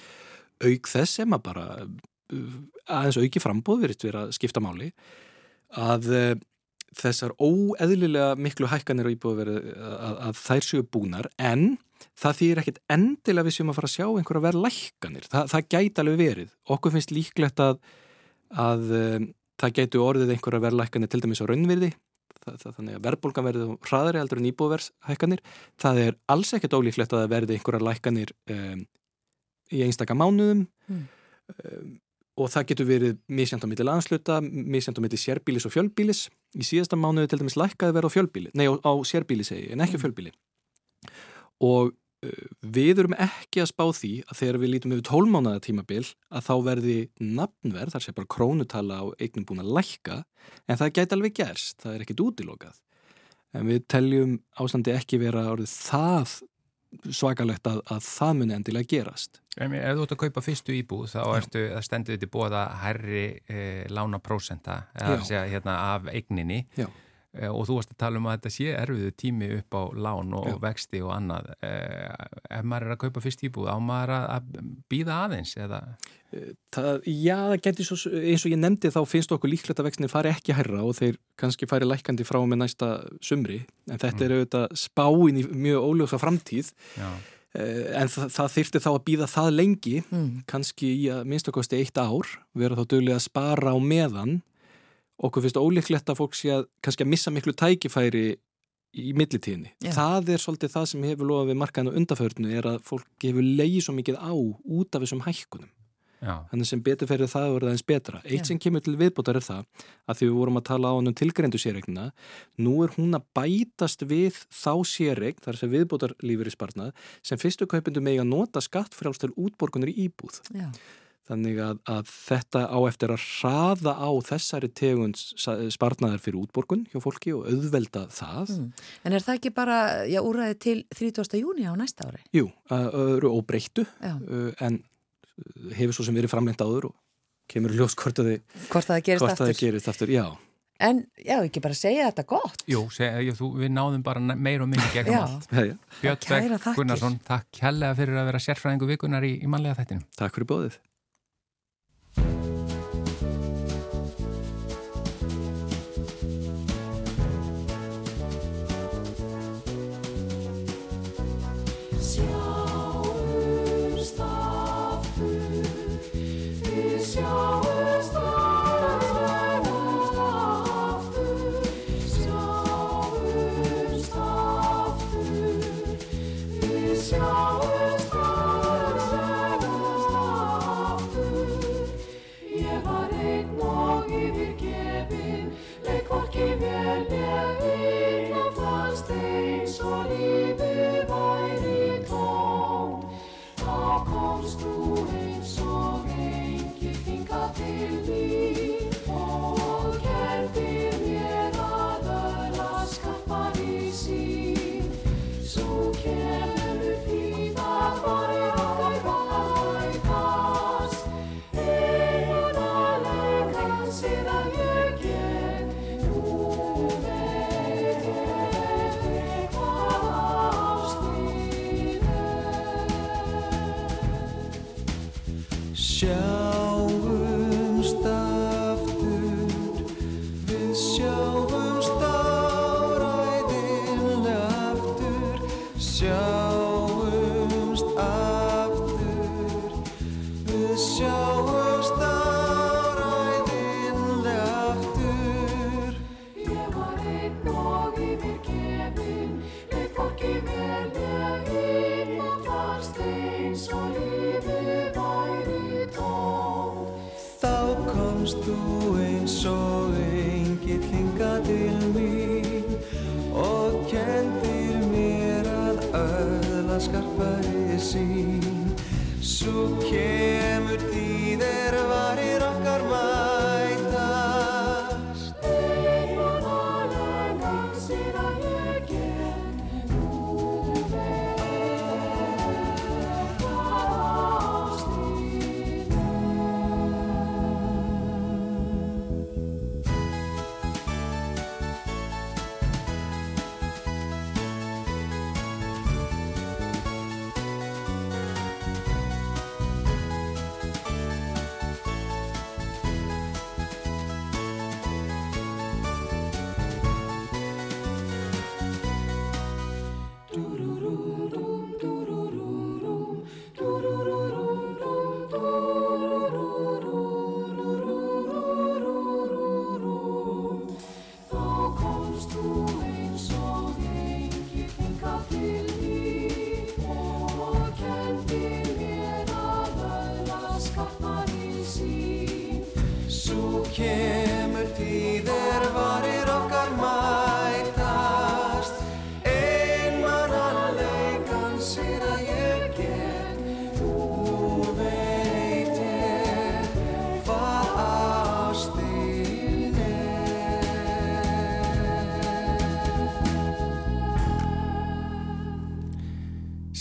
auk þess sem að bara uh, aðeins auki frambóð virðist vera að skipta máli að þessar óeðlilega miklu hækkanir á íbúðverði að, að þær séu búnar en það þýr ekkit endilega við séum að fara að sjá einhverja verð lækkanir. Þa, það gæti alveg verið. Okkur finnst líklegt að, að um, það gætu orðið einhverja verð lækkanir til dæmis á raunvirði það, það, þannig að verðbólgan verði hraðari heldur en íbúðverðshækkanir. Það er alls ekkert ólíklegt að það verði einhverja lækkanir um, í einstaka mánuðum Mm. um, og það getur verið misjant á milli landsluta, misjant á milli sérbílis og fjölbílis. Í síðasta mánuði til dæmis lækkaði verið á fjölbíli, nei á, á sérbíli segi, en ekki á fjölbíli. Og uh, við erum ekki að spá því að þegar við lítum yfir tólmánaða tímabil að þá verði nafnverð, þar sé bara krónutala á eignum búin að lækka, en það gæti alveg gerst, það er ekkit útilokað. En við teljum ástandi ekki vera orðið það svakalegt að, að það muni endilega gerast. Ef ef þú ert að kaupa fyrstu íbúð þá ertu að stendur þetta bóða herri eh, lána prósenta eða Já. segja, hérna, af eigninni Já. Eh, og þú varst að tala um að þetta sé erfiðu tími upp á lán og Já. vexti og annað. Eh, ef maður er að kaupa fyrstu íbúð á maður að, að býða aðeins eða? Það, já, það getur svo, eins og ég nefndi þá finnst okkur líklegt að vextinni fari ekki herra og þeir kannski fari lækandi frá með næsta sumri, en þetta er auðvitað spáin í mjög óljósa framtíð. Já, eh, en það, það þyrfti þá að býða það lengi Mm. kannski í að minnstakosti eitt ár vera þá duglega að spara á meðan okkur finnst ólíklegt að fólk sé að kannski að missa miklu tækifæri í millitíðinni. Já. Það er svolítið það sem hefur lofað við markaðinu undarförnu er að fólk hefur leið svo mikið á út af þessum hækkunum. já, Þannig sem betur fyrir það að verða eins betra. Eitt Já. sem kemur til viðbótar er það að því við vorum að tala á hann um tilgreindu sérregnina, nú er hún að bætast við þá sérregn, þar sem viðbótar lífur í sparnað, sem fyrstu kaupindu megi að nota skattfrjáls til útborgunir í íbúð. Já. Þannig að, að þetta á eftir að hraða á þessari tegund sparnaðar fyrir útborgun hjá fólki og auðvelda það. Mm. En er það ekki bara, já, úræði til 30. júni á næsta ári? Jú, að öðru óbreyttu, Já. uh, en hefur svo sem verið framlengt áður og kemur í ljós hvort að þið Hvort það gerist hvort aftur? það gerist aftur, já. En já, ekki bara segja þetta gott. Jú, seg, jú þú, við náðum bara meir og minni gegnum Já. allt. Björn þakkir. Gunnarsson, takk kærlega fyrir að vera sérfræðingu vikunar í, í mannlega þættinu. Takk fyrir bóðið. Sjáumst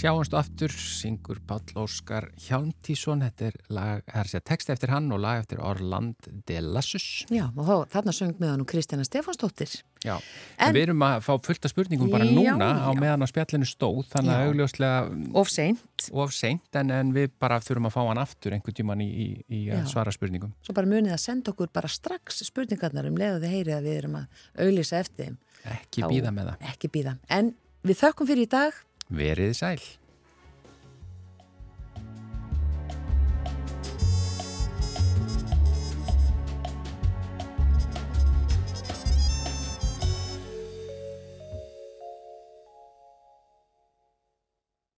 Sjáumst aftur, syngur Páll Óskar Hjálmtísson, þetta er lag, það er segja text eftir hann og lag eftir Orland de Lassus. Já, og þarna söng með hann og Kristjana Stefánsdóttir. Já, En- en við erum að fá fullt af spurningum bara Já, núna á já. meðan á spjallinu stóð, þannig að augljóslega Of seint, of seint en, en við bara þurfum að fá hann aftur einhvern tíman í, í, í að svara spurningum. svo bara munið að senda okkur bara strax spurningarnar um leið og þið heyrið að við erum að auðlýsa eftir þeim. Ekki býða með það. Ekki býða. En við þökkum fyrir í dag. Verið sæl.